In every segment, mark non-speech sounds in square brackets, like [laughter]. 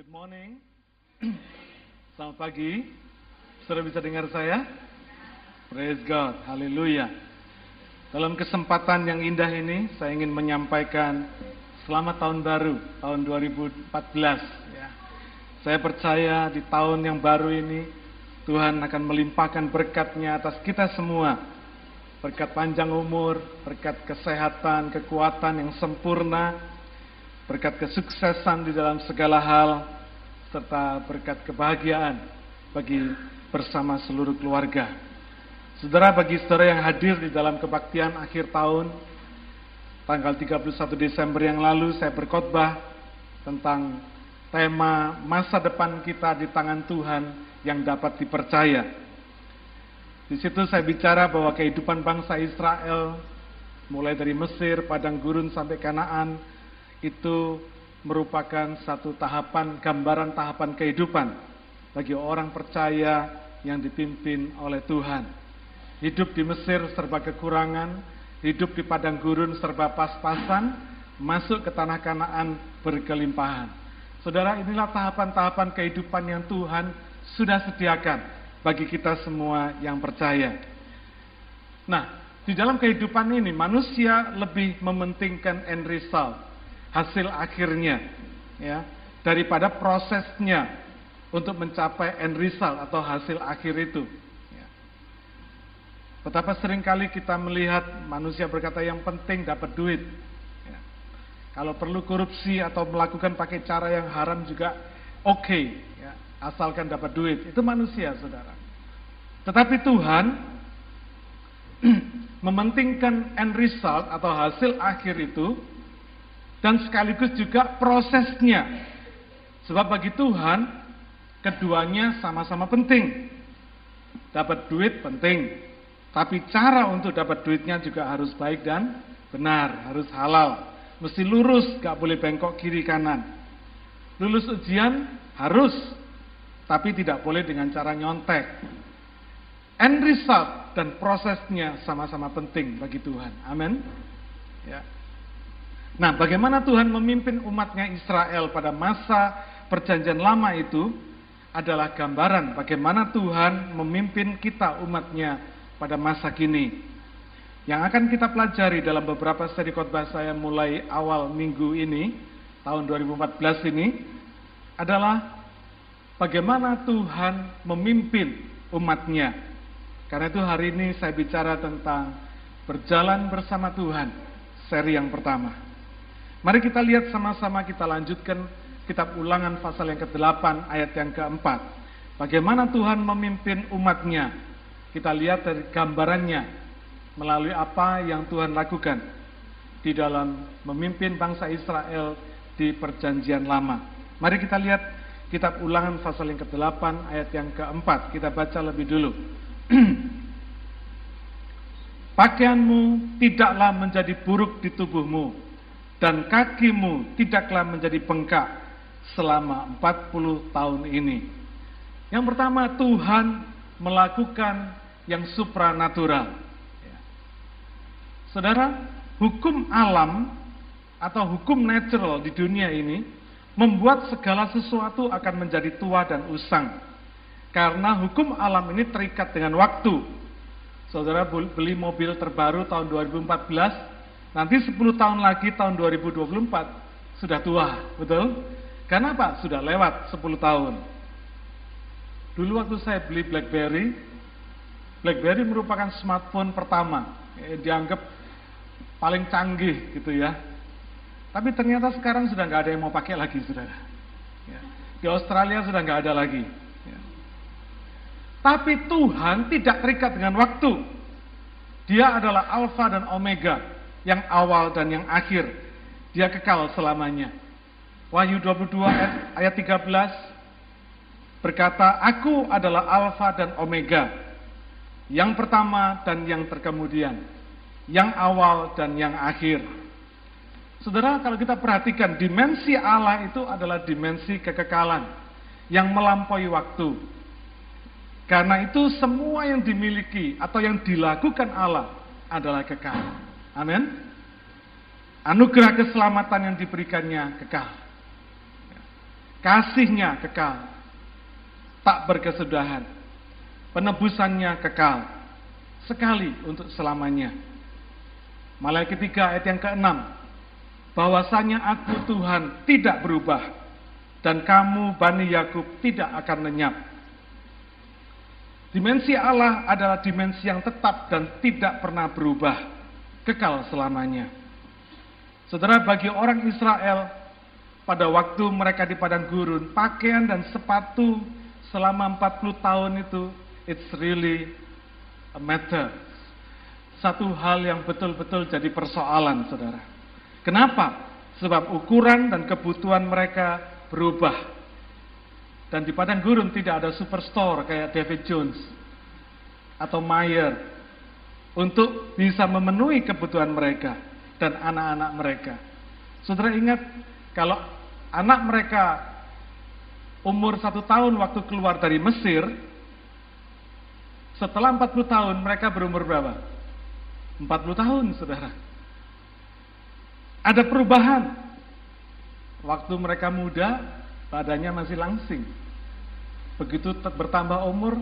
Good morning. [clears throat] Selamat pagi. Sudah bisa dengar saya? Praise God. Haleluya. Dalam kesempatan yang indah ini, saya ingin menyampaikan selamat tahun baru, tahun 2014. Ya. Saya percaya di tahun yang baru ini, Tuhan akan melimpahkan berkatnya atas kita semua. Berkat panjang umur, berkat kesehatan, kekuatan yang sempurna, berkat kesuksesan di dalam segala hal, serta berkat kebahagiaan bagi bersama seluruh keluarga. Saudara, bagi saudara yang hadir di dalam kebaktian akhir tahun, tanggal 31 Desember yang lalu saya berkhotbah tentang tema masa depan kita di tangan Tuhan yang dapat dipercaya. Di situ saya bicara bahwa kehidupan bangsa Israel mulai dari Mesir, padang gurun sampai Kanaan itu merupakan satu tahapan gambaran tahapan kehidupan bagi orang percaya yang dipimpin oleh Tuhan. Hidup di Mesir serba kekurangan, hidup di padang gurun serba pas-pasan, masuk ke tanah Kanaan berkelimpahan. Saudara, inilah tahapan-tahapan kehidupan yang Tuhan sudah sediakan bagi kita semua yang percaya. Nah, di dalam kehidupan ini manusia lebih mementingkan end result, hasil akhirnya, ya, daripada prosesnya untuk mencapai end result atau hasil akhir itu. Ya. Betapa sering kali kita melihat manusia berkata yang penting dapat duit. Ya. Kalau perlu korupsi atau melakukan pakai cara yang haram juga oke. Okay asalkan dapat duit. Itu manusia, saudara. Tetapi Tuhan [clears throat] mementingkan end result atau hasil akhir itu dan sekaligus juga prosesnya. Sebab bagi Tuhan keduanya sama-sama penting. Dapat duit penting, tapi cara untuk dapat duitnya juga harus baik dan benar, harus halal. Mesti lurus, gak boleh bengkok kiri kanan. Lulus ujian harus tapi tidak boleh dengan cara nyontek. End result dan prosesnya sama-sama penting bagi Tuhan. Amin. Ya. Nah, bagaimana Tuhan memimpin umatnya Israel pada masa perjanjian lama itu adalah gambaran bagaimana Tuhan memimpin kita umatnya pada masa kini. Yang akan kita pelajari dalam beberapa seri khotbah saya mulai awal minggu ini, tahun 2014 ini, adalah bagaimana Tuhan memimpin umatnya. Karena itu hari ini saya bicara tentang berjalan bersama Tuhan, seri yang pertama. Mari kita lihat sama-sama kita lanjutkan kitab ulangan pasal yang ke-8 ayat yang keempat. Bagaimana Tuhan memimpin umatnya. Kita lihat dari gambarannya melalui apa yang Tuhan lakukan di dalam memimpin bangsa Israel di perjanjian lama. Mari kita lihat Kitab ulangan pasal yang ke-8 ayat yang ke-4. Kita baca lebih dulu. [clears throat] Pakaianmu tidaklah menjadi buruk di tubuhmu, dan kakimu tidaklah menjadi bengkak selama 40 tahun ini. Yang pertama, Tuhan melakukan yang supranatural. Ya. Saudara, hukum alam atau hukum natural di dunia ini membuat segala sesuatu akan menjadi tua dan usang. Karena hukum alam ini terikat dengan waktu. Saudara beli mobil terbaru tahun 2014, nanti 10 tahun lagi tahun 2024 sudah tua, betul? Karena apa? Sudah lewat 10 tahun. Dulu waktu saya beli BlackBerry, BlackBerry merupakan smartphone pertama, eh, dianggap paling canggih gitu ya, tapi ternyata sekarang sudah nggak ada yang mau pakai lagi, saudara. Ya. Di Australia sudah nggak ada lagi. Ya. Tapi Tuhan tidak terikat dengan waktu. Dia adalah Alfa dan Omega, yang awal dan yang akhir. Dia kekal selamanya. Wahyu 22 ayat 13 berkata, Aku adalah Alfa dan Omega, yang pertama dan yang terkemudian, yang awal dan yang akhir. Saudara, kalau kita perhatikan, dimensi Allah itu adalah dimensi kekekalan yang melampaui waktu. Karena itu semua yang dimiliki atau yang dilakukan Allah adalah kekal. Amin. Anugerah keselamatan yang diberikannya kekal. kasihnya kekal, tak berkesudahan, penebusannya kekal, sekali untuk selamanya. Malaikat ketiga ayat yang keenam, bahwasanya aku Tuhan tidak berubah dan kamu Bani Yakub tidak akan lenyap. Dimensi Allah adalah dimensi yang tetap dan tidak pernah berubah, kekal selamanya. Saudara, bagi orang Israel, pada waktu mereka di padang gurun, pakaian dan sepatu selama 40 tahun itu, it's really a matter. Satu hal yang betul-betul jadi persoalan, saudara. Kenapa? Sebab ukuran dan kebutuhan mereka berubah. Dan di padang gurun tidak ada superstore kayak David Jones atau Mayer untuk bisa memenuhi kebutuhan mereka dan anak-anak mereka. Saudara ingat kalau anak mereka umur satu tahun waktu keluar dari Mesir, setelah 40 tahun mereka berumur berapa? 40 tahun, saudara. Ada perubahan. Waktu mereka muda, badannya masih langsing. Begitu bertambah umur,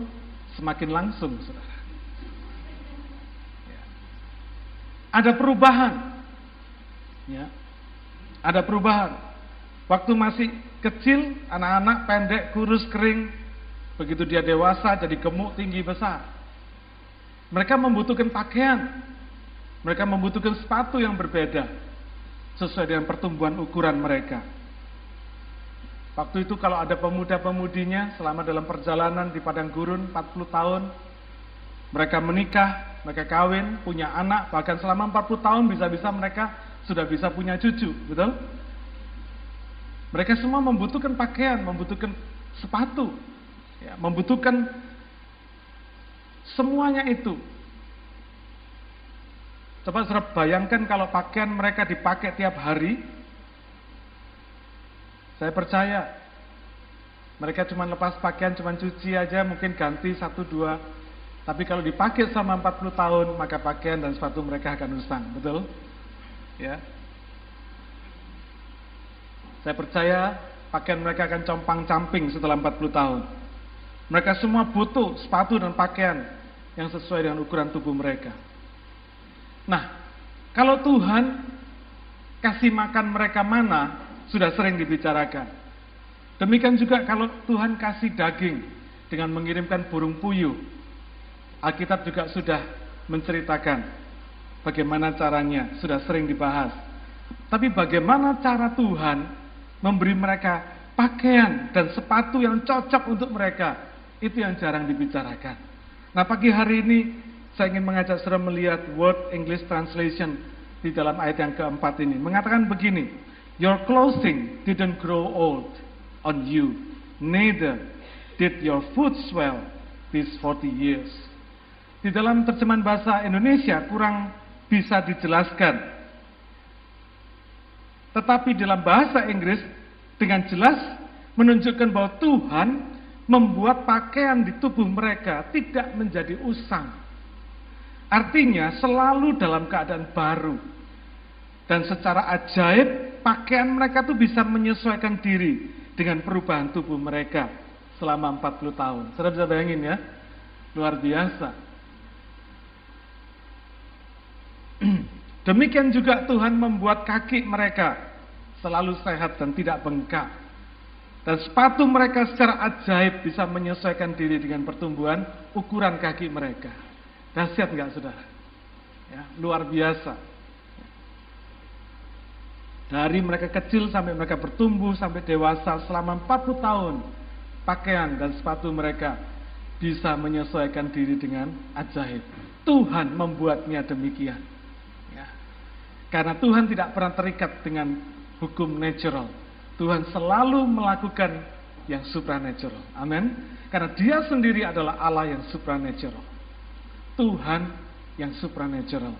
semakin langsung, saudara. Ya. Ada perubahan. Ya. Ada perubahan. Waktu masih kecil, anak-anak pendek, kurus, kering. Begitu dia dewasa, jadi gemuk, tinggi, besar. Mereka membutuhkan pakaian. Mereka membutuhkan sepatu yang berbeda sesuai dengan pertumbuhan ukuran mereka. Waktu itu kalau ada pemuda-pemudinya selama dalam perjalanan di padang gurun 40 tahun, mereka menikah, mereka kawin, punya anak, bahkan selama 40 tahun bisa-bisa mereka sudah bisa punya cucu, betul? Mereka semua membutuhkan pakaian, membutuhkan sepatu, ya, membutuhkan semuanya itu Coba saudara bayangkan kalau pakaian mereka dipakai tiap hari. Saya percaya mereka cuma lepas pakaian, cuma cuci aja, mungkin ganti satu dua. Tapi kalau dipakai selama 40 tahun, maka pakaian dan sepatu mereka akan usang, betul? Ya. Saya percaya pakaian mereka akan compang-camping setelah 40 tahun. Mereka semua butuh sepatu dan pakaian yang sesuai dengan ukuran tubuh mereka. Nah, kalau Tuhan kasih makan mereka mana, sudah sering dibicarakan. Demikian juga kalau Tuhan kasih daging dengan mengirimkan burung puyuh. Alkitab juga sudah menceritakan bagaimana caranya, sudah sering dibahas. Tapi bagaimana cara Tuhan memberi mereka pakaian dan sepatu yang cocok untuk mereka, itu yang jarang dibicarakan. Nah pagi hari ini saya ingin mengajak saudara melihat Word English Translation di dalam ayat yang keempat ini. Mengatakan begini, Your clothing didn't grow old on you, neither did your foot swell these 40 years. Di dalam terjemahan bahasa Indonesia kurang bisa dijelaskan. Tetapi dalam bahasa Inggris dengan jelas menunjukkan bahwa Tuhan membuat pakaian di tubuh mereka tidak menjadi usang Artinya selalu dalam keadaan baru. Dan secara ajaib pakaian mereka tuh bisa menyesuaikan diri dengan perubahan tubuh mereka selama 40 tahun. Sudah bisa bayangin ya? Luar biasa. [clears throat] Demikian juga Tuhan membuat kaki mereka selalu sehat dan tidak bengkak. Dan sepatu mereka secara ajaib bisa menyesuaikan diri dengan pertumbuhan ukuran kaki mereka. Dahsyat nggak saudara? Ya, luar biasa. Dari mereka kecil sampai mereka bertumbuh sampai dewasa selama 40 tahun, pakaian dan sepatu mereka bisa menyesuaikan diri dengan ajaib. Tuhan membuatnya demikian. Karena Tuhan tidak pernah terikat dengan hukum natural. Tuhan selalu melakukan yang supernatural. Amin. Karena dia sendiri adalah Allah yang supernatural. Tuhan yang supranatural.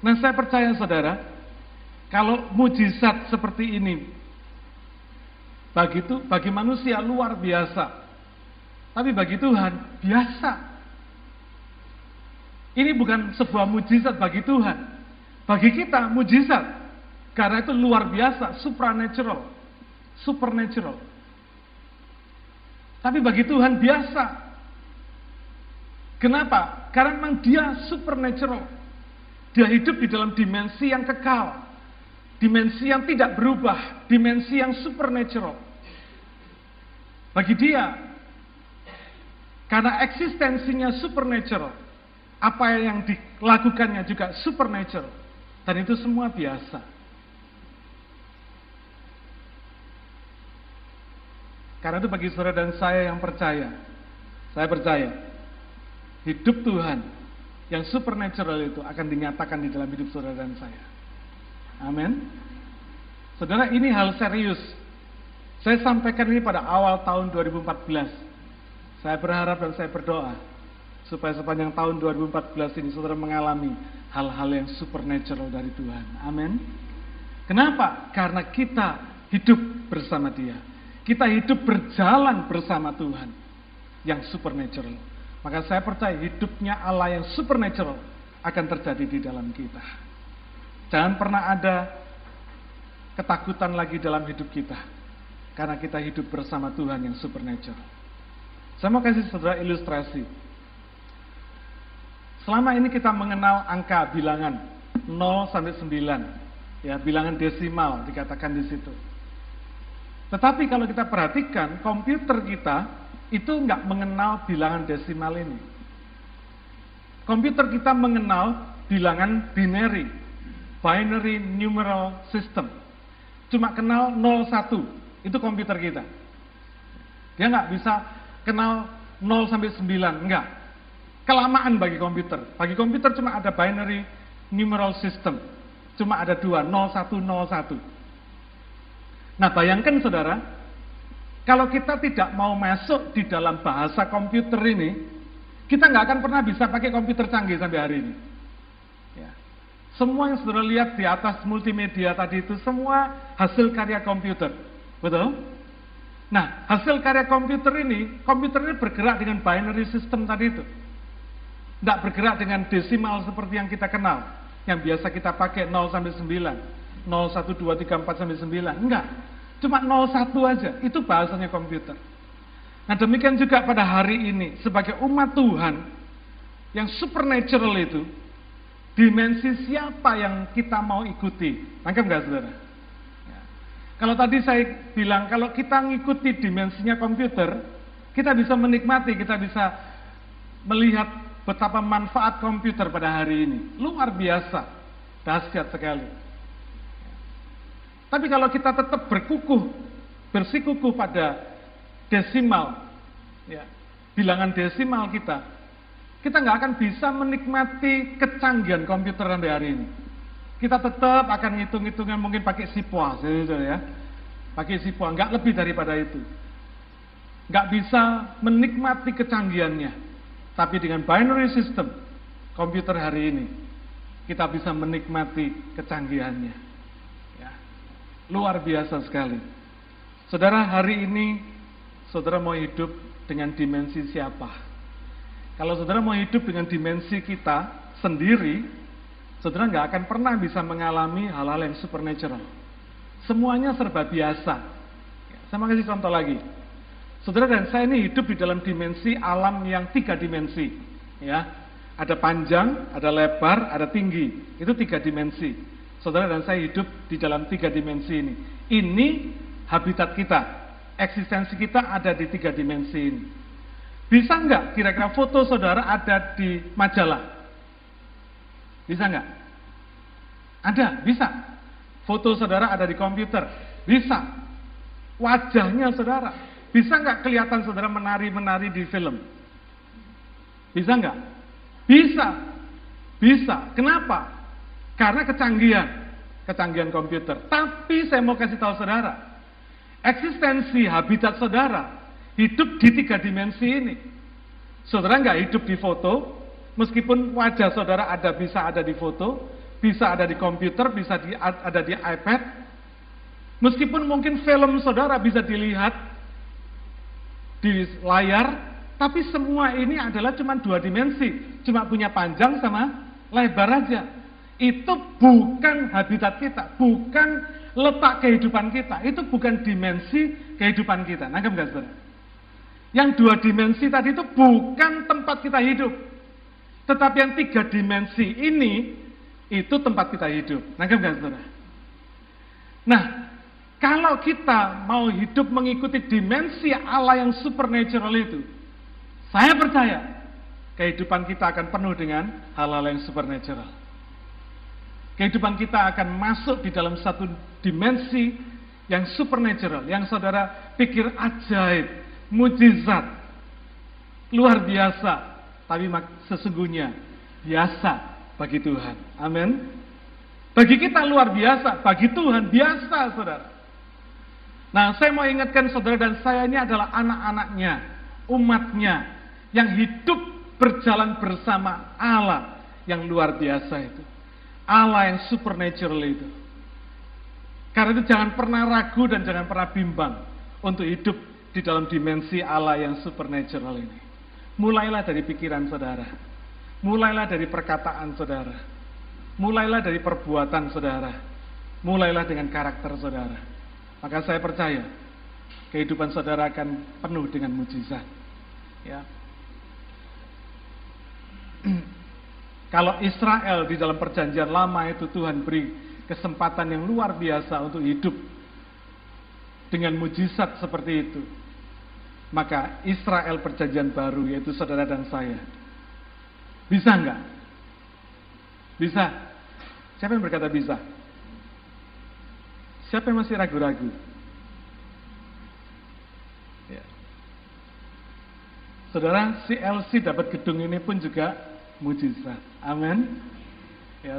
Nah saya percaya saudara, kalau mujizat seperti ini bagi itu bagi manusia luar biasa. Tapi bagi Tuhan biasa. Ini bukan sebuah mujizat bagi Tuhan. Bagi kita mujizat. Karena itu luar biasa, supernatural. Supernatural. Tapi bagi Tuhan biasa. Kenapa? Karena memang dia supernatural. Dia hidup di dalam dimensi yang kekal. Dimensi yang tidak berubah. Dimensi yang supernatural. Bagi dia, karena eksistensinya supernatural, apa yang dilakukannya juga supernatural. Dan itu semua biasa. Karena itu bagi saudara dan saya yang percaya, saya percaya, hidup Tuhan yang supernatural itu akan dinyatakan di dalam hidup saudara dan saya. Amin. Saudara, ini hal serius. Saya sampaikan ini pada awal tahun 2014. Saya berharap dan saya berdoa supaya sepanjang tahun 2014 ini saudara mengalami hal-hal yang supernatural dari Tuhan. Amin. Kenapa? Karena kita hidup bersama Dia. Kita hidup berjalan bersama Tuhan yang supernatural. Maka saya percaya hidupnya Allah yang supernatural akan terjadi di dalam kita. Jangan pernah ada ketakutan lagi dalam hidup kita. Karena kita hidup bersama Tuhan yang supernatural. Saya mau kasih saudara ilustrasi. Selama ini kita mengenal angka bilangan 0 sampai 9. Ya, bilangan desimal dikatakan di situ. Tetapi kalau kita perhatikan, komputer kita itu nggak mengenal bilangan desimal ini. Komputer kita mengenal bilangan binary, binary numeral system. Cuma kenal 01, itu komputer kita. Dia nggak bisa kenal 0 sampai 9, enggak. Kelamaan bagi komputer. Bagi komputer cuma ada binary numeral system. Cuma ada dua, 01, 01. Nah bayangkan saudara, kalau kita tidak mau masuk di dalam bahasa komputer ini, kita nggak akan pernah bisa pakai komputer canggih sampai hari ini. Ya. Semua yang saudara lihat di atas multimedia tadi itu semua hasil karya komputer, betul? Nah, hasil karya komputer ini, komputer ini bergerak dengan binary system tadi itu. Tidak bergerak dengan desimal seperti yang kita kenal, yang biasa kita pakai 0 sampai 9. 0, 1, 2, 3, 4, sampai 9. Enggak. Cuma 01 aja. Itu bahasanya komputer. Nah demikian juga pada hari ini. Sebagai umat Tuhan. Yang supernatural itu. Dimensi siapa yang kita mau ikuti. Nangkep enggak saudara? Ya. Kalau tadi saya bilang. Kalau kita ngikuti dimensinya komputer. Kita bisa menikmati. Kita bisa melihat betapa manfaat komputer pada hari ini. Luar biasa. Dahsyat sekali. Tapi kalau kita tetap berkukuh, bersikukuh pada desimal, ya, bilangan desimal kita, kita nggak akan bisa menikmati kecanggihan komputer sampai hari ini. Kita tetap akan ngitung-hitungan mungkin pakai sipua, ya, pakai sipua, nggak lebih daripada itu. Nggak bisa menikmati kecanggihannya. Tapi dengan binary system, komputer hari ini, kita bisa menikmati kecanggihannya. Luar biasa sekali. Saudara, hari ini saudara mau hidup dengan dimensi siapa? Kalau saudara mau hidup dengan dimensi kita sendiri, saudara nggak akan pernah bisa mengalami hal-hal yang supernatural. Semuanya serba biasa. Saya mau kasih contoh lagi. Saudara dan saya ini hidup di dalam dimensi alam yang tiga dimensi. Ya, ada panjang, ada lebar, ada tinggi. Itu tiga dimensi. Saudara dan saya hidup di dalam tiga dimensi ini. Ini habitat kita. Eksistensi kita ada di tiga dimensi ini. Bisa nggak kira-kira foto saudara ada di majalah? Bisa nggak? Ada, bisa. Foto saudara ada di komputer? Bisa. Wajahnya saudara. Bisa nggak kelihatan saudara menari-menari di film? Bisa nggak? Bisa. Bisa. Kenapa? Karena kecanggihan, kecanggihan komputer. Tapi saya mau kasih tahu saudara, eksistensi habitat saudara hidup di tiga dimensi ini. Saudara nggak hidup di foto, meskipun wajah saudara ada bisa ada di foto, bisa ada di komputer, bisa di, ada di iPad. Meskipun mungkin film saudara bisa dilihat di layar, tapi semua ini adalah cuma dua dimensi, cuma punya panjang sama lebar aja itu bukan habitat kita, bukan letak kehidupan kita, itu bukan dimensi kehidupan kita. Nangkep nggak saudara? Yang dua dimensi tadi itu bukan tempat kita hidup. Tetapi yang tiga dimensi ini, itu tempat kita hidup. Nangkep nggak saudara? Nah, kalau kita mau hidup mengikuti dimensi Allah yang supernatural itu, saya percaya kehidupan kita akan penuh dengan hal-hal yang supernatural. Kehidupan kita akan masuk di dalam satu dimensi yang supernatural, yang saudara pikir ajaib, mujizat, luar biasa, tapi sesungguhnya biasa bagi Tuhan. Amin. Bagi kita luar biasa, bagi Tuhan biasa, saudara. Nah, saya mau ingatkan saudara dan saya ini adalah anak-anaknya, umatnya, yang hidup berjalan bersama Allah yang luar biasa itu. Allah yang supernatural itu. Karena itu jangan pernah ragu dan jangan pernah bimbang untuk hidup di dalam dimensi Allah yang supernatural ini. Mulailah dari pikiran saudara. Mulailah dari perkataan saudara. Mulailah dari perbuatan saudara. Mulailah dengan karakter saudara. Maka saya percaya kehidupan saudara akan penuh dengan mujizat. Ya. [clears throat] Kalau Israel di dalam perjanjian lama itu Tuhan beri kesempatan yang luar biasa untuk hidup dengan mujizat seperti itu. Maka Israel perjanjian baru yaitu saudara dan saya. Bisa enggak? Bisa. Siapa yang berkata bisa? Siapa yang masih ragu-ragu? Ya. Saudara, si LC dapat gedung ini pun juga mujizat. Amin. Ya,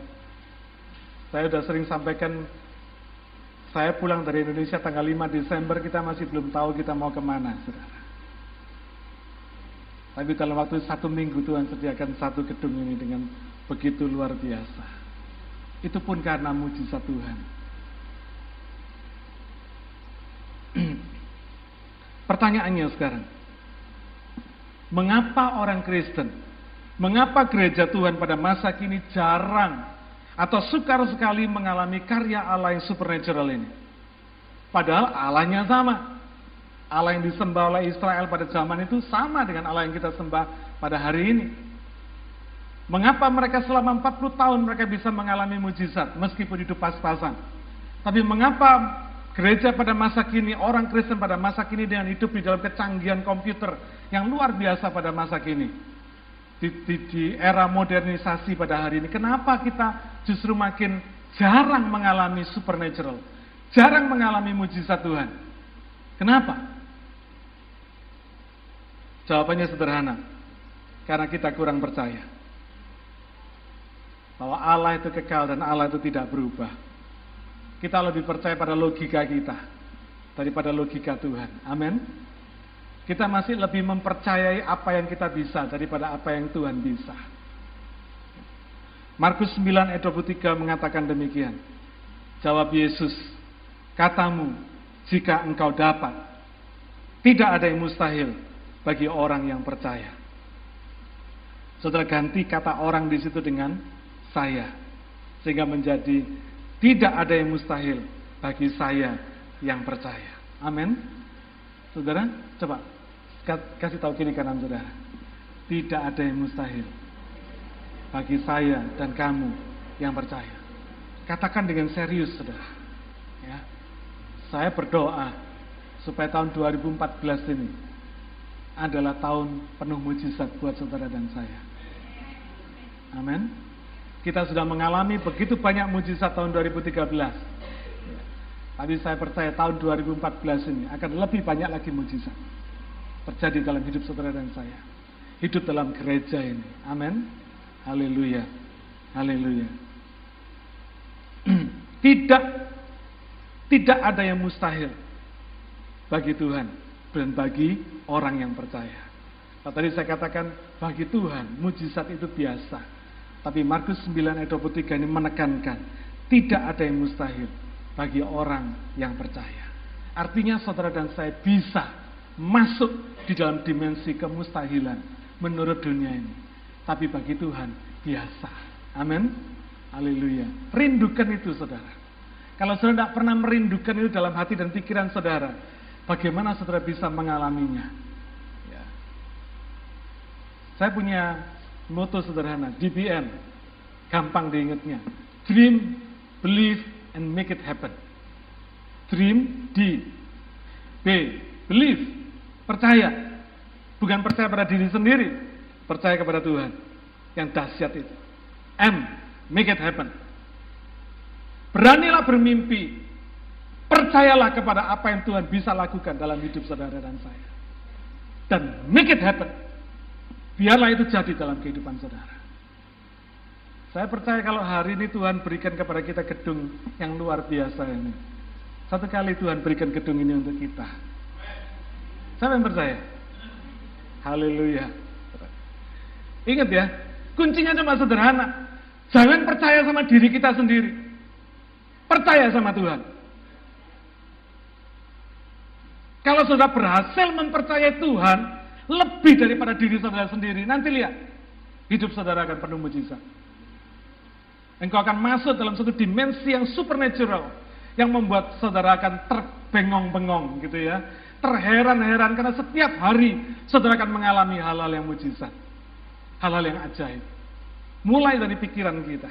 saya sudah sering sampaikan, saya pulang dari Indonesia tanggal 5 Desember, kita masih belum tahu kita mau ke mana, saudara. Tapi dalam waktu satu minggu Tuhan sediakan satu gedung ini dengan begitu luar biasa. Itu pun karena mujizat Tuhan. Pertanyaannya sekarang, mengapa orang Kristen, mengapa gereja Tuhan pada masa kini jarang atau sukar sekali mengalami karya Allah yang supernatural ini. Padahal Allahnya sama. Allah yang disembah oleh Israel pada zaman itu sama dengan Allah yang kita sembah pada hari ini. Mengapa mereka selama 40 tahun mereka bisa mengalami mujizat meskipun hidup pas-pasan? Tapi mengapa gereja pada masa kini, orang Kristen pada masa kini dengan hidup di dalam kecanggihan komputer yang luar biasa pada masa kini? di, di, di era modernisasi pada hari ini, kenapa kita justru makin jarang mengalami supernatural, jarang mengalami mujizat Tuhan? Kenapa? Jawabannya sederhana, karena kita kurang percaya bahwa Allah itu kekal dan Allah itu tidak berubah. Kita lebih percaya pada logika kita daripada logika Tuhan. Amin. Kita masih lebih mempercayai apa yang kita bisa daripada apa yang Tuhan bisa. Markus 9 ayat 23 mengatakan demikian. Jawab Yesus, katamu jika engkau dapat, tidak ada yang mustahil bagi orang yang percaya. Saudara ganti kata orang di situ dengan saya. Sehingga menjadi tidak ada yang mustahil bagi saya yang percaya. Amin. Saudara, coba Kasih tahu kiri kanan saudara. Tidak ada yang mustahil. Bagi saya dan kamu yang percaya. Katakan dengan serius saudara. Ya. Saya berdoa supaya tahun 2014 ini adalah tahun penuh mujizat buat saudara dan saya. Amin. Kita sudah mengalami begitu banyak mujizat tahun 2013. Ya. Tapi saya percaya tahun 2014 ini akan lebih banyak lagi mujizat terjadi dalam hidup saudara dan saya. Hidup dalam gereja ini. Amin. Haleluya. Haleluya. [clears throat] tidak tidak ada yang mustahil bagi Tuhan dan bagi orang yang percaya. Nah, tadi saya katakan bagi Tuhan mujizat itu biasa. Tapi Markus 9 ayat 23 ini menekankan tidak ada yang mustahil bagi orang yang percaya. Artinya saudara dan saya bisa masuk di dalam dimensi kemustahilan menurut dunia ini. Tapi bagi Tuhan biasa. Amin. Haleluya. Rindukan itu saudara. Kalau saudara tidak pernah merindukan itu dalam hati dan pikiran saudara, bagaimana saudara bisa mengalaminya? Saya punya moto sederhana, DBM. Gampang diingatnya. Dream, believe, and make it happen. Dream, D. B. Believe, percaya. Bukan percaya pada diri sendiri, percaya kepada Tuhan. Yang dahsyat itu. M. Make it happen. Beranilah bermimpi. Percayalah kepada apa yang Tuhan bisa lakukan dalam hidup saudara dan saya. Dan make it happen. Biarlah itu jadi dalam kehidupan saudara. Saya percaya kalau hari ini Tuhan berikan kepada kita gedung yang luar biasa ini. Satu kali Tuhan berikan gedung ini untuk kita. Saya yang percaya? Haleluya. Ingat ya, kuncinya cuma sederhana. Jangan percaya sama diri kita sendiri. Percaya sama Tuhan. Kalau sudah berhasil mempercayai Tuhan lebih daripada diri saudara sendiri, nanti lihat hidup saudara akan penuh mujizat. Engkau akan masuk dalam satu dimensi yang supernatural yang membuat saudara akan terbengong-bengong gitu ya. Terheran-heran karena setiap hari saudara akan mengalami hal-hal yang mujizat. Hal-hal yang ajaib. Mulai dari pikiran kita.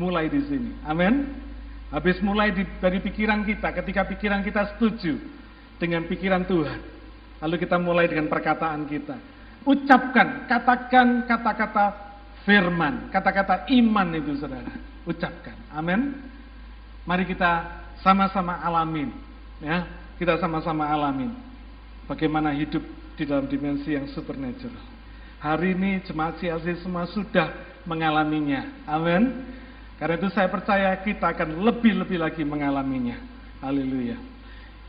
Mulai di sini. Amin. Habis mulai di, dari pikiran kita, ketika pikiran kita setuju dengan pikiran Tuhan. Lalu kita mulai dengan perkataan kita. Ucapkan, katakan kata-kata firman, kata-kata iman itu saudara. Ucapkan. Amin. Mari kita sama-sama alamin. Ya, kita sama-sama alamin. Bagaimana hidup di dalam dimensi yang supernatural. Hari ini jemaat CLC semua sudah mengalaminya. Amin. Karena itu saya percaya kita akan lebih-lebih lagi mengalaminya. Haleluya.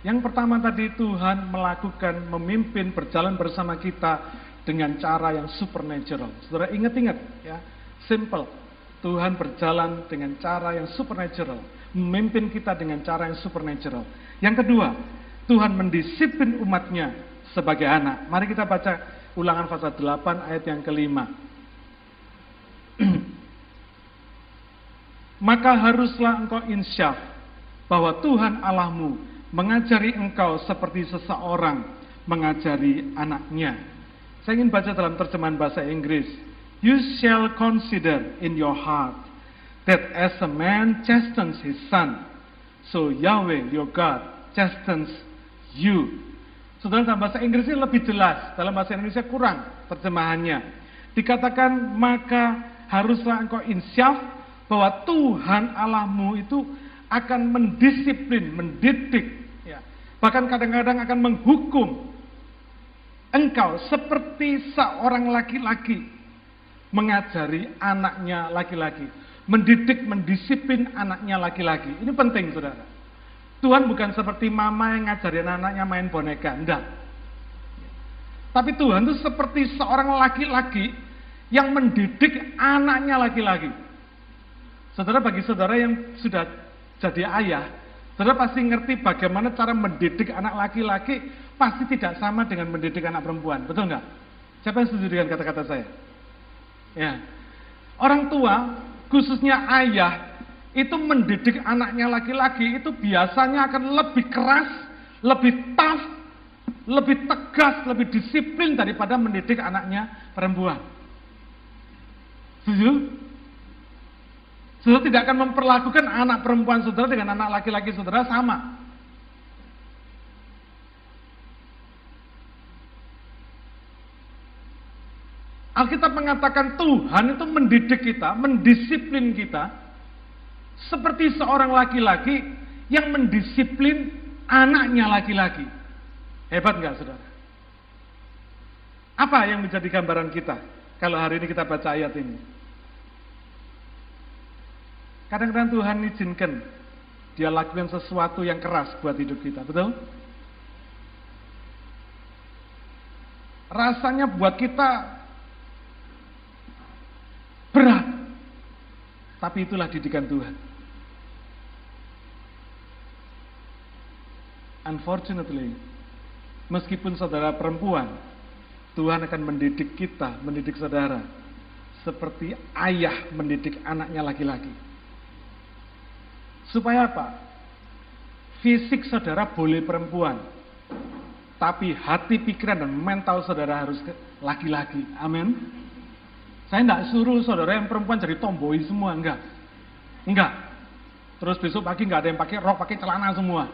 Yang pertama tadi Tuhan melakukan, memimpin, berjalan bersama kita dengan cara yang supernatural. Saudara ingat-ingat ya, simple. Tuhan berjalan dengan cara yang supernatural, memimpin kita dengan cara yang supernatural. Yang kedua, Tuhan mendisiplin umatnya sebagai anak. Mari kita baca ulangan pasal 8 ayat yang kelima. [clears throat] Maka haruslah engkau insyaf bahwa Tuhan Allahmu mengajari engkau seperti seseorang mengajari anaknya. Saya ingin baca dalam terjemahan bahasa Inggris. You shall consider in your heart that as a man chastens his son, so Yahweh your God chastens you. Saudara dalam bahasa Inggris ini lebih jelas, dalam bahasa Indonesia kurang terjemahannya. Dikatakan maka haruslah engkau insyaf bahwa Tuhan Allahmu itu akan mendisiplin, mendidik. Bahkan kadang-kadang akan menghukum Engkau seperti seorang laki-laki mengajari anaknya laki-laki, mendidik, mendisiplin anaknya laki-laki. Ini penting, saudara. Tuhan bukan seperti mama yang ngajarin anaknya main boneka, enggak. Tapi Tuhan itu seperti seorang laki-laki yang mendidik anaknya laki-laki. Saudara, bagi saudara yang sudah jadi ayah, saudara pasti ngerti bagaimana cara mendidik anak laki-laki pasti tidak sama dengan mendidik anak perempuan. Betul nggak? Siapa yang setuju dengan kata-kata saya? Ya. Orang tua, khususnya ayah, itu mendidik anaknya laki-laki itu biasanya akan lebih keras, lebih tough, lebih tegas, lebih disiplin daripada mendidik anaknya perempuan. Setuju? Saudara tidak akan memperlakukan anak perempuan saudara dengan anak laki-laki saudara sama. Alkitab mengatakan Tuhan itu mendidik kita, mendisiplin kita seperti seorang laki-laki yang mendisiplin anaknya laki-laki. Hebat nggak saudara? Apa yang menjadi gambaran kita kalau hari ini kita baca ayat ini? Kadang-kadang Tuhan izinkan dia lakukan sesuatu yang keras buat hidup kita, betul? Rasanya buat kita Berat. Tapi itulah didikan Tuhan. Unfortunately, meskipun saudara perempuan, Tuhan akan mendidik kita, mendidik saudara, seperti ayah mendidik anaknya laki-laki. Supaya apa? Fisik saudara boleh perempuan, Tetapi hati, pikiran, dan mental saudara harus laki-laki. Amin. Saya tidak suruh saudara yang perempuan jadi tomboy semua, enggak. Enggak. Terus besok pagi enggak ada yang pakai rok, pakai celana semua.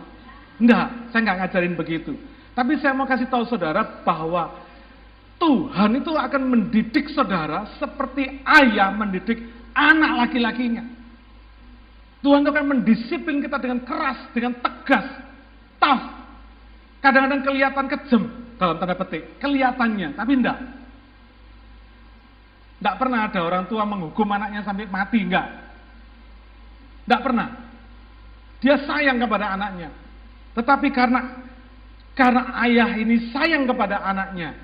Enggak, saya enggak ngajarin begitu. Tapi saya mau kasih tahu saudara bahwa Tuhan itu akan mendidik saudara seperti ayah mendidik anak laki-lakinya. Tuhan itu akan mendisiplin kita dengan keras, dengan tegas, tough. Kadang-kadang kelihatan kejam dalam tanda petik, kelihatannya, tapi enggak. Enggak pernah ada orang tua menghukum anaknya sampai mati, enggak. Enggak pernah. Dia sayang kepada anaknya. Tetapi karena karena ayah ini sayang kepada anaknya,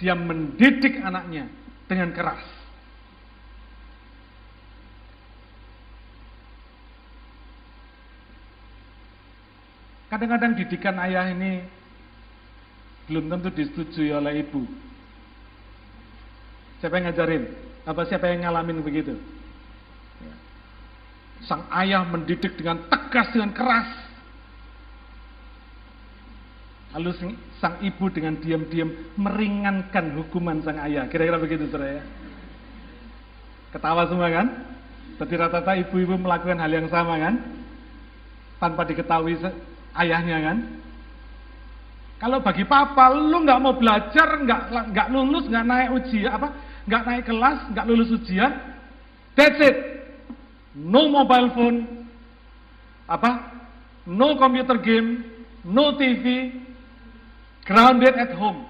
dia mendidik anaknya dengan keras. Kadang-kadang didikan ayah ini belum tentu disetujui oleh ibu. Siapa yang ngajarin? Apa siapa yang ngalamin begitu? Ya. Sang ayah mendidik dengan tegas, dengan keras. Lalu sang ibu dengan diam-diam meringankan hukuman sang ayah. Kira-kira begitu saudara ya. Ketawa semua kan? Berarti rata-rata ibu-ibu melakukan hal yang sama kan? Tanpa diketahui ayahnya kan? Kalau bagi papa, lu nggak mau belajar, nggak nggak lulus, nggak naik ujian, apa? Nggak naik kelas, nggak lulus ujian, that's it. No mobile phone, apa? No computer game, no TV, Grounded at home.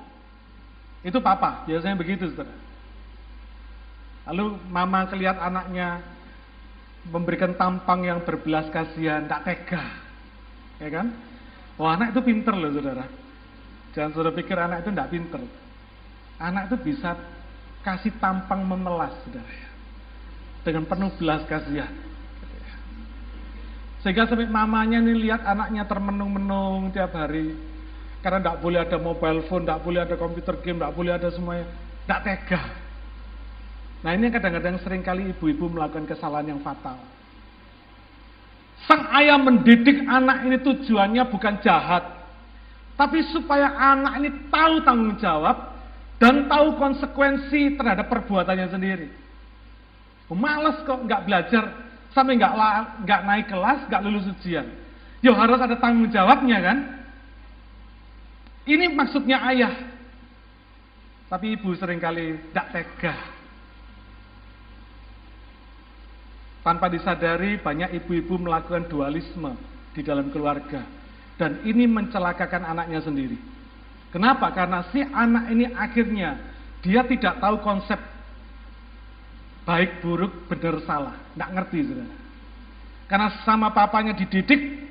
Itu papa, biasanya begitu saudara. Lalu mama kelihat anaknya memberikan tampang yang berbelas kasihan, tak tega. Ya kan? Wah anak itu pinter loh saudara. Jangan saudara pikir anak itu tidak pinter. Anak itu bisa kasih tampang memelas saudara. Dengan penuh belas kasihan. Sehingga sampai mamanya nih lihat anaknya termenung-menung tiap hari karena tidak boleh ada mobile phone, tidak boleh ada komputer game, tidak boleh ada semuanya. Tidak tega. Nah ini kadang-kadang sering kali ibu-ibu melakukan kesalahan yang fatal. Sang ayah mendidik anak ini tujuannya bukan jahat. Tapi supaya anak ini tahu tanggung jawab dan tahu konsekuensi terhadap perbuatannya sendiri. Males kok nggak belajar sampai nggak nggak naik kelas, nggak lulus ujian. Yo harus ada tanggung jawabnya kan? Ini maksudnya ayah. Tapi ibu sering kali tidak tega. Tanpa disadari banyak ibu-ibu melakukan dualisme di dalam keluarga. Dan ini mencelakakan anaknya sendiri. Kenapa? Karena si anak ini akhirnya dia tidak tahu konsep baik, buruk, benar, salah. Tidak ngerti, saudara. Karena sama papanya dididik,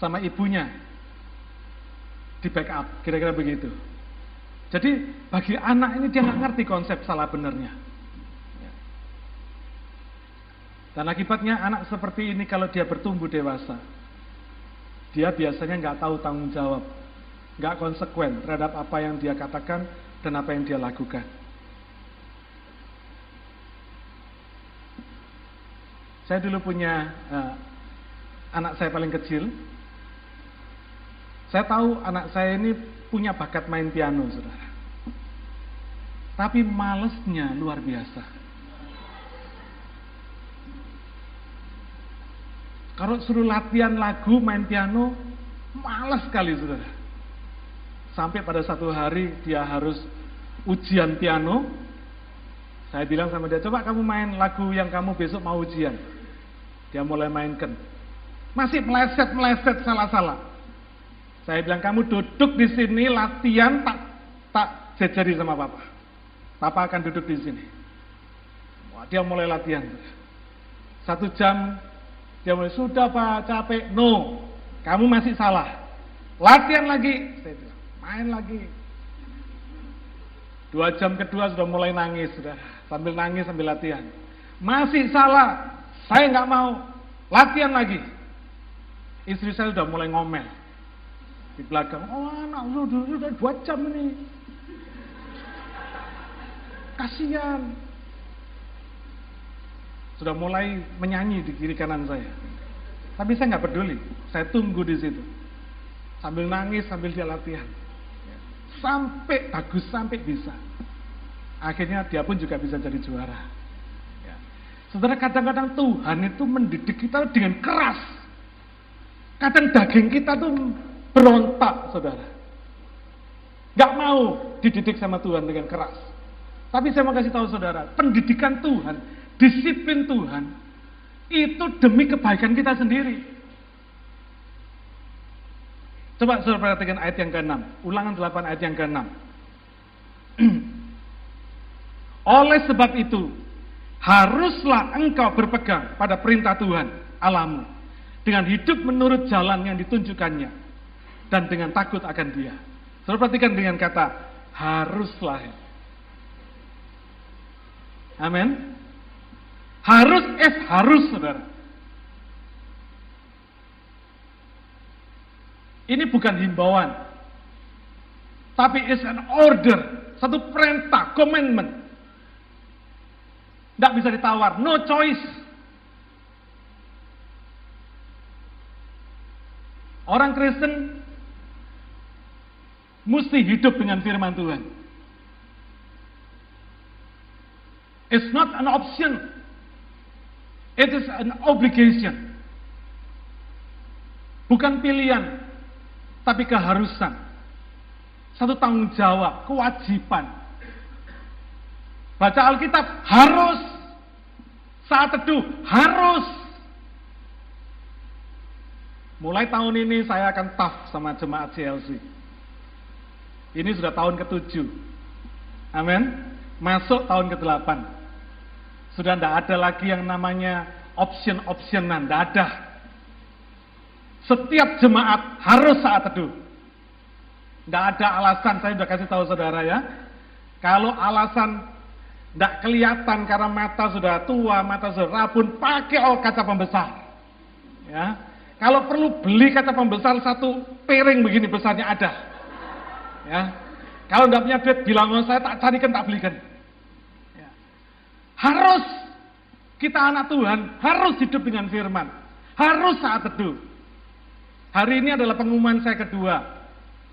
sama ibunya di backup, kira-kira begitu. Jadi bagi anak ini dia nggak ngerti konsep salah benernya. Dan akibatnya anak seperti ini kalau dia bertumbuh dewasa, dia biasanya nggak tahu tanggung jawab, nggak konsekuen terhadap apa yang dia katakan dan apa yang dia lakukan. Saya dulu punya uh, anak saya paling kecil, saya tahu anak saya ini punya bakat main piano, saudara. Tapi malesnya luar biasa. Kalau suruh latihan lagu, main piano, males sekali, saudara. Sampai pada satu hari dia harus ujian piano. Saya bilang sama dia, coba kamu main lagu yang kamu besok mau ujian. Dia mulai mainkan. Masih meleset-meleset salah-salah. Saya bilang kamu duduk di sini latihan tak tak jejari sama papa. Papa akan duduk di sini. Dia mulai latihan. Satu jam dia mulai sudah pak capek. No, kamu masih salah. Latihan lagi. Saya bilang main lagi. Dua jam kedua sudah mulai nangis sudah sambil nangis sambil latihan. Masih salah. Saya nggak mau. Latihan lagi. Istri saya sudah mulai ngomel di belakang. Oh anak lu dulu udah dua jam ini. Kasihan. Sudah mulai menyanyi di kiri kanan saya. Tapi saya nggak peduli. Saya tunggu di situ. Sambil nangis, sambil dia latihan. Sampai bagus, sampai bisa. Akhirnya dia pun juga bisa jadi juara. Ya. Saudara, kadang-kadang Tuhan itu mendidik kita dengan keras. Kadang daging kita tuh berontak, saudara. Gak mau dididik sama Tuhan dengan keras. Tapi saya mau kasih tahu saudara, pendidikan Tuhan, disiplin Tuhan, itu demi kebaikan kita sendiri. Coba saudara perhatikan ayat yang ke-6. Ulangan 8 ayat yang ke-6. [clears throat] Oleh sebab itu, haruslah engkau berpegang pada perintah Tuhan, Alamu, dengan hidup menurut jalan yang ditunjukkannya, dan dengan takut akan dia. Saudara perhatikan dengan kata, haruslah. Amin. Harus es harus, saudara. Ini bukan himbauan. Tapi is an order. Satu perintah, commandment. Tidak bisa ditawar, no choice. Orang Kristen mesti hidup dengan firman Tuhan. It's not an option. It is an obligation. Bukan pilihan, tapi keharusan. Satu tanggung jawab, kewajiban. Baca Alkitab harus. Saat teduh harus. Mulai tahun ini saya akan tough sama jemaat CLC. Ini sudah tahun ketujuh. Amin. Masuk tahun ke-8. Sudah tidak ada lagi yang namanya option-optionan. Tidak ada. Setiap jemaat harus saat teduh. Tidak ada alasan, saya sudah kasih tahu saudara ya. Kalau alasan tidak kelihatan karena mata sudah tua, mata sudah rabun, pakai oh kaca pembesar. Ya. Kalau perlu beli kaca pembesar satu piring begini besarnya ada. Ya. Kalau tidak punya duit, bilang sama saya tak carikan, tak belikan. Harus kita anak Tuhan, harus hidup dengan firman. Harus saat teduh. Hari ini adalah pengumuman saya kedua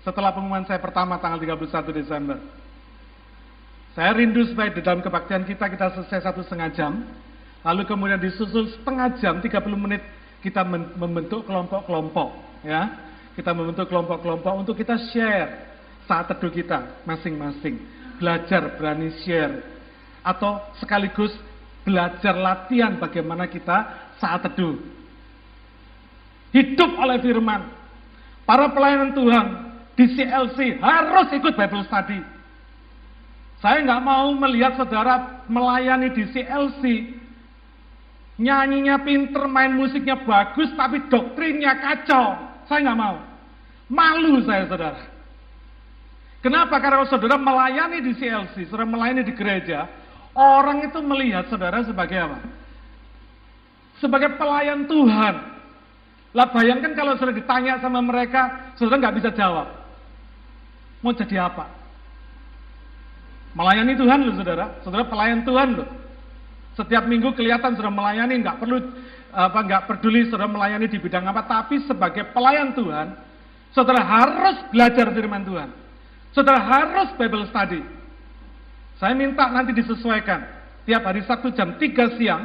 setelah pengumuman saya pertama tanggal 31 Desember. Saya rindu supaya di dalam kebaktian kita kita selesai satu setengah jam, lalu kemudian disusul setengah jam 30 menit kita membentuk kelompok-kelompok, ya. Kita membentuk kelompok-kelompok untuk kita share saat teduh kita masing-masing, belajar berani share atau sekaligus belajar latihan bagaimana kita saat teduh hidup oleh firman. Para pelayanan Tuhan di CLC harus ikut Bible study. Saya nggak mau melihat saudara melayani di CLC, nyanyinya pinter, main musiknya bagus, tapi doktrinnya kacau. Saya nggak mau. Malu saya saudara. Kenapa? Karena saudara melayani di CLC, saudara melayani di gereja, orang itu melihat saudara sebagai apa? Sebagai pelayan Tuhan. Lah bayangkan kalau sudah ditanya sama mereka, saudara nggak bisa jawab. Mau jadi apa? Melayani Tuhan loh saudara, saudara pelayan Tuhan loh. Setiap minggu kelihatan sudah melayani, nggak perlu apa nggak peduli saudara melayani di bidang apa, tapi sebagai pelayan Tuhan, saudara harus belajar firman Tuhan. Saudara harus Bible study. Saya minta nanti disesuaikan. Tiap hari Sabtu jam 3 siang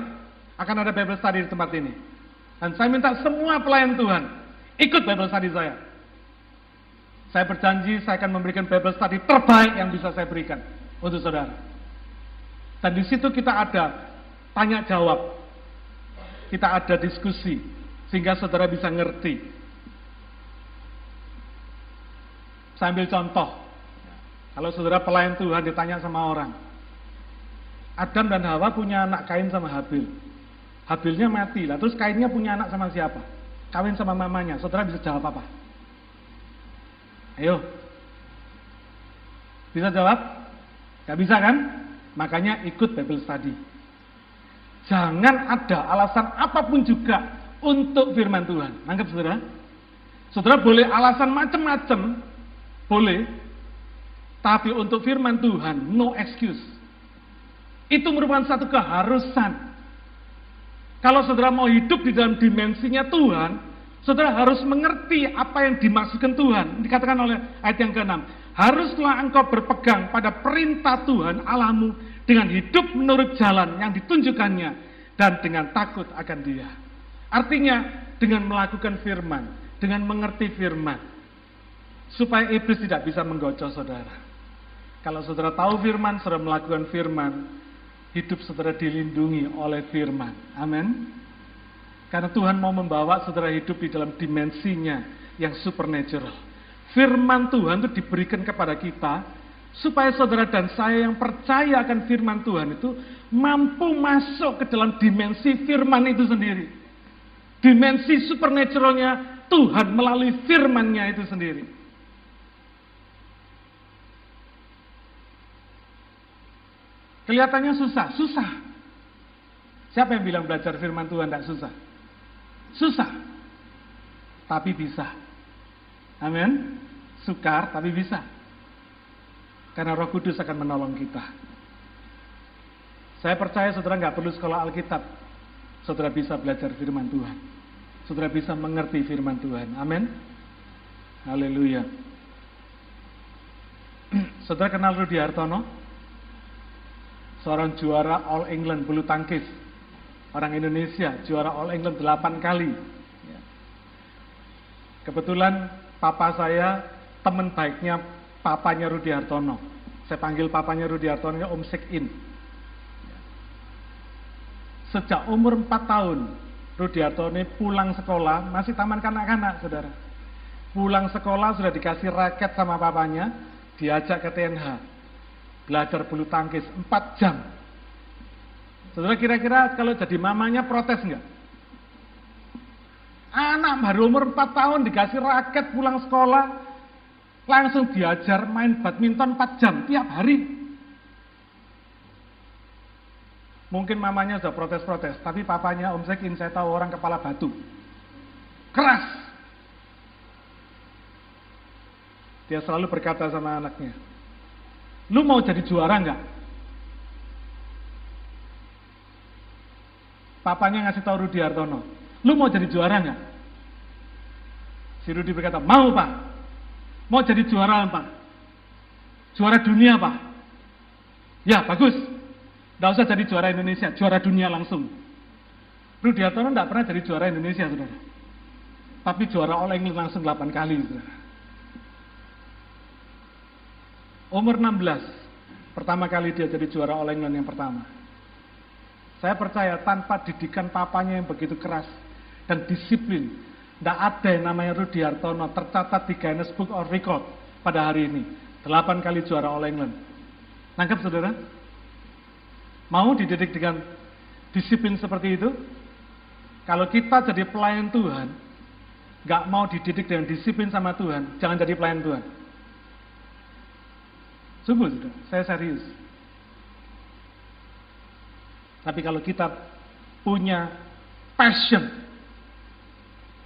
akan ada Bible study di tempat ini. Dan saya minta semua pelayan Tuhan ikut Bible study saya. Saya berjanji saya akan memberikan Bible study terbaik yang bisa saya berikan untuk saudara. Dan di situ kita ada tanya jawab. Kita ada diskusi sehingga saudara bisa ngerti. Saya ambil contoh. Kalau saudara pelayan Tuhan ditanya sama orang. Adam dan Hawa punya anak Kain sama Habil. Habilnya mati lah. Terus kainnya punya anak sama siapa? Kawin sama mamanya. Saudara bisa jawab apa? Ayo. Bisa jawab? Gak bisa kan? Makanya ikut Bible study. Jangan ada alasan apa pun juga untuk firman Tuhan. Nangkep saudara? Saudara boleh alasan macam-macam. Boleh. Tapi untuk firman Tuhan, no excuse. Itu merupakan satu keharusan kalau saudara mau hidup di dalam dimensinya Tuhan, Saudara harus mengerti apa yang dimaksudkan Tuhan. Dikatakan oleh ayat yang ke-6. Haruslah engkau berpegang pada perintah Tuhan Allahmu dengan hidup menurut jalan yang ditunjukkannya dan dengan takut akan dia. Artinya dengan melakukan firman, dengan mengerti firman. Supaya iblis tidak bisa menggocok saudara. Kalau saudara tahu firman, saudara melakukan firman, hidup saudara dilindungi oleh firman. Amin. Karena Tuhan mau membawa saudara hidup di dalam dimensinya yang supernatural. Firman Tuhan itu diberikan kepada kita supaya saudara dan saya yang percaya akan firman Tuhan itu mampu masuk ke dalam dimensi firman itu sendiri. Dimensi supernaturalnya Tuhan melalui firmannya itu sendiri. Kelihatannya susah, susah. Siapa yang bilang belajar firman Tuhan tidak susah? Susah. Tapi bisa. Amin. Sukar tapi bisa. Karena roh kudus akan menolong kita. Saya percaya saudara nggak perlu sekolah Alkitab. Saudara bisa belajar firman Tuhan. Saudara bisa mengerti firman Tuhan. Amin. Haleluya. [clears throat] Saudara kenal Rudi Hartono? Seorang juara All England bulu tangkis orang Indonesia, juara All England 8 kali. Ya. Kebetulan papa saya teman baiknya papanya Rudi Hartono. Saya panggil papanya Rudi Hartono Om Sekin. Ya. Sejak umur 4 tahun, Rudi Hartono pulang sekolah, masih taman kanak-kanak, saudara. Pulang sekolah sudah dikasih raket sama papanya, diajak ke TNH. Belajar bulu tangkis 4 jam Saudara kira-kira kalau jadi mamanya protes enggak? Anak baru umur 4 tahun dikasih raket pulang sekolah, langsung diajar main badminton 4 jam tiap hari. Mungkin mamanya sudah protes-protes, tapi papanya Om Sekin saya tahu orang kepala batu. Keras. Dia selalu berkata sama anaknya, lu mau jadi juara enggak? Papanya ngasih tahu Rudi Hartono, lu mau jadi juara nggak? Si Rudi berkata, mau pak. Mau jadi juara apa? Juara dunia pak. Ya bagus. Tidak usah jadi juara Indonesia, juara dunia langsung. Rudi Hartono tidak pernah jadi juara Indonesia, saudara. Tapi juara All England langsung 8 kali, saudara. Umur 16, pertama kali dia jadi juara All England yang pertama. Saya percaya tanpa didikan papanya yang begitu keras dan disiplin, tidak ada yang namanya Rudi Hartono tercatat di Guinness Book of Record pada hari ini. Delapan kali juara All England. Nangkep saudara? Mau dididik dengan disiplin seperti itu? Kalau kita jadi pelayan Tuhan, gak mau dididik dengan disiplin sama Tuhan, jangan jadi pelayan Tuhan. Sungguh, saudara, saya serius. Tapi kalau kita punya passion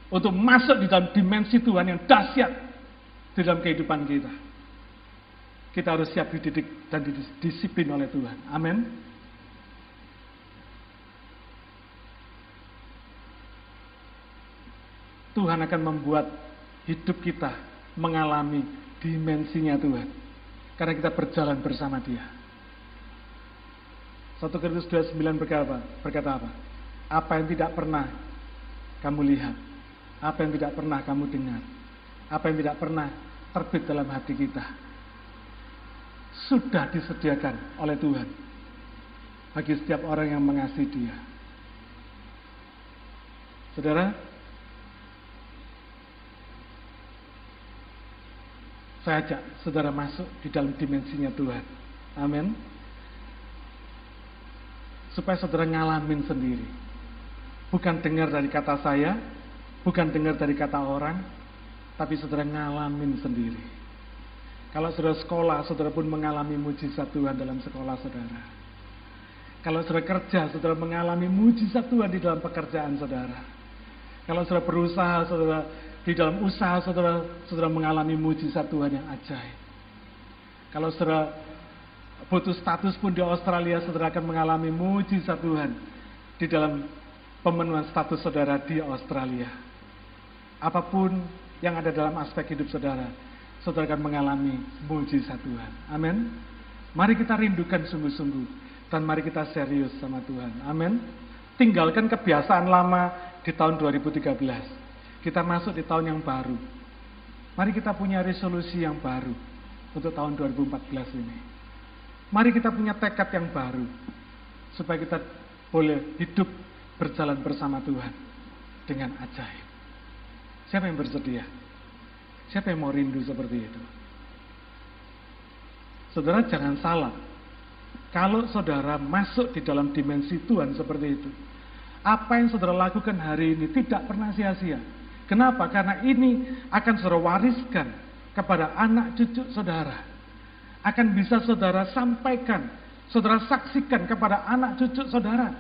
untuk masuk di dalam dimensi Tuhan yang dahsyat di dalam kehidupan kita. Kita harus siap dididik dan disiplin oleh Tuhan. Amin. Tuhan akan membuat hidup kita mengalami dimensinya Tuhan. Karena kita berjalan bersama dia. 1 Korintus 29 berkata, berkata apa? Apa yang tidak pernah kamu lihat, apa yang tidak pernah kamu dengar, apa yang tidak pernah terbit dalam hati kita, sudah disediakan oleh Tuhan bagi setiap orang yang mengasihi Dia. Saudara, saya ajak saudara masuk di dalam dimensinya Tuhan. Amin supaya saudara ngalamin sendiri. Bukan dengar dari kata saya, bukan dengar dari kata orang, tapi saudara ngalamin sendiri. Kalau saudara sekolah, saudara pun mengalami mujizat Tuhan dalam sekolah saudara. Kalau saudara kerja, saudara mengalami mujizat Tuhan di dalam pekerjaan saudara. Kalau saudara berusaha, saudara di dalam usaha saudara, saudara mengalami mujizat Tuhan yang ajaib. Kalau saudara butuh status pun di Australia saudara akan mengalami mujizat Tuhan di dalam pemenuhan status saudara di Australia. apa pun yang ada dalam aspek hidup saudara, saudara akan mengalami mujizat Tuhan. Amin. Mari kita rindukan sungguh-sungguh dan mari kita serius sama Tuhan. Amin. Tinggalkan kebiasaan lama di tahun 2013. Kita masuk di tahun yang baru. Mari kita punya resolusi yang baru untuk tahun 2014 ini. Mari kita punya tekad yang baru supaya kita boleh hidup berjalan bersama Tuhan dengan ajaib. Siapa yang bersedia? Siapa yang mau rindu seperti itu? Saudara jangan salah. Kalau saudara masuk di dalam dimensi Tuhan seperti itu, apa yang saudara lakukan hari ini tidak pernah sia-sia. Kenapa? Karena ini akan saudara wariskan kepada anak cucu saudara. Akan bisa saudara sampaikan, saudara saksikan kepada anak cucu saudara.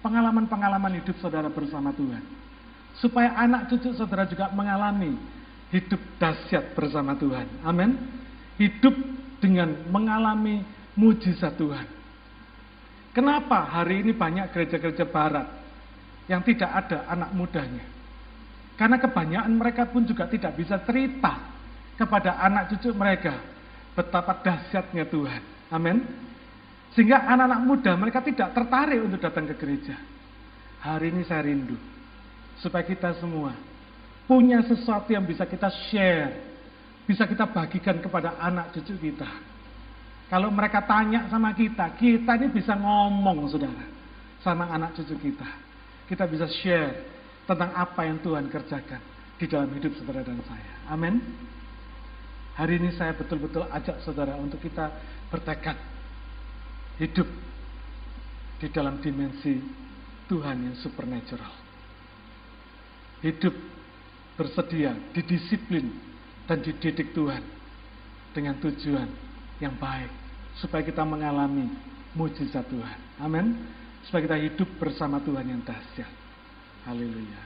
Pengalaman-pengalaman hidup saudara bersama Tuhan. Supaya anak cucu saudara juga mengalami hidup dahsyat bersama Tuhan. Amin. Hidup dengan mengalami mujizat Tuhan. Kenapa hari ini banyak gereja-gereja barat yang tidak ada anak mudanya? Karena kebanyakan mereka pun juga tidak bisa cerita kepada anak cucu mereka betapa dahsyatnya Tuhan. Amin. Sehingga anak-anak muda mereka tidak tertarik untuk datang ke gereja. Hari ini saya rindu supaya kita semua punya sesuatu yang bisa kita share, bisa kita bagikan kepada anak cucu kita. Kalau mereka tanya sama kita, kita ini bisa ngomong, saudara, sama anak cucu kita. Kita bisa share tentang apa yang Tuhan kerjakan di dalam hidup saudara dan saya. Amin. Hari ini saya betul-betul ajak saudara untuk kita bertekad hidup di dalam dimensi Tuhan yang supernatural. Hidup bersedia didisiplin dan dididik Tuhan dengan tujuan yang baik supaya kita mengalami mujizat Tuhan. Amin. Supaya kita hidup bersama Tuhan yang dahsyat. Haleluya.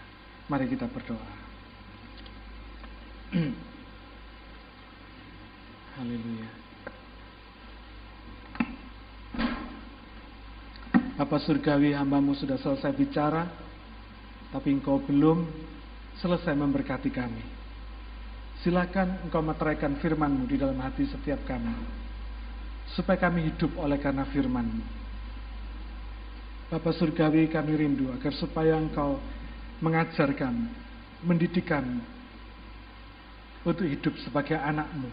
Mari kita berdoa. [clears throat] Haleluya. Bapak Surgawi hambamu sudah selesai bicara, tapi engkau belum selesai memberkati kami. Silakan engkau meteraikan firmanmu di dalam hati setiap kami supaya kami hidup oleh karena firman-Mu. Bapak Surgawi kami rindu agar supaya Engkau mengajar kami, mendidik kami untuk hidup sebagai anak-Mu.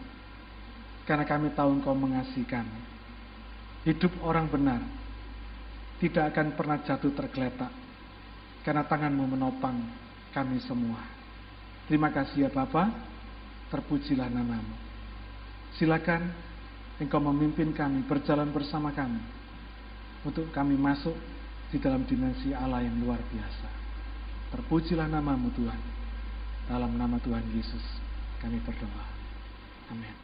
Karena kami tahu Engkau mengasihi kami. Hidup orang benar tidak akan pernah jatuh tergeletak karena tanganmu menopang kami semua. Terima kasih ya Bapak, terpujilah namamu. Silakan Engkau memimpin kami, berjalan bersama kami. Untuk kami masuk di dalam dimensi Allah yang luar biasa. Terpujilah namamu Tuhan. Dalam nama Tuhan Yesus kami berdoa. Amin.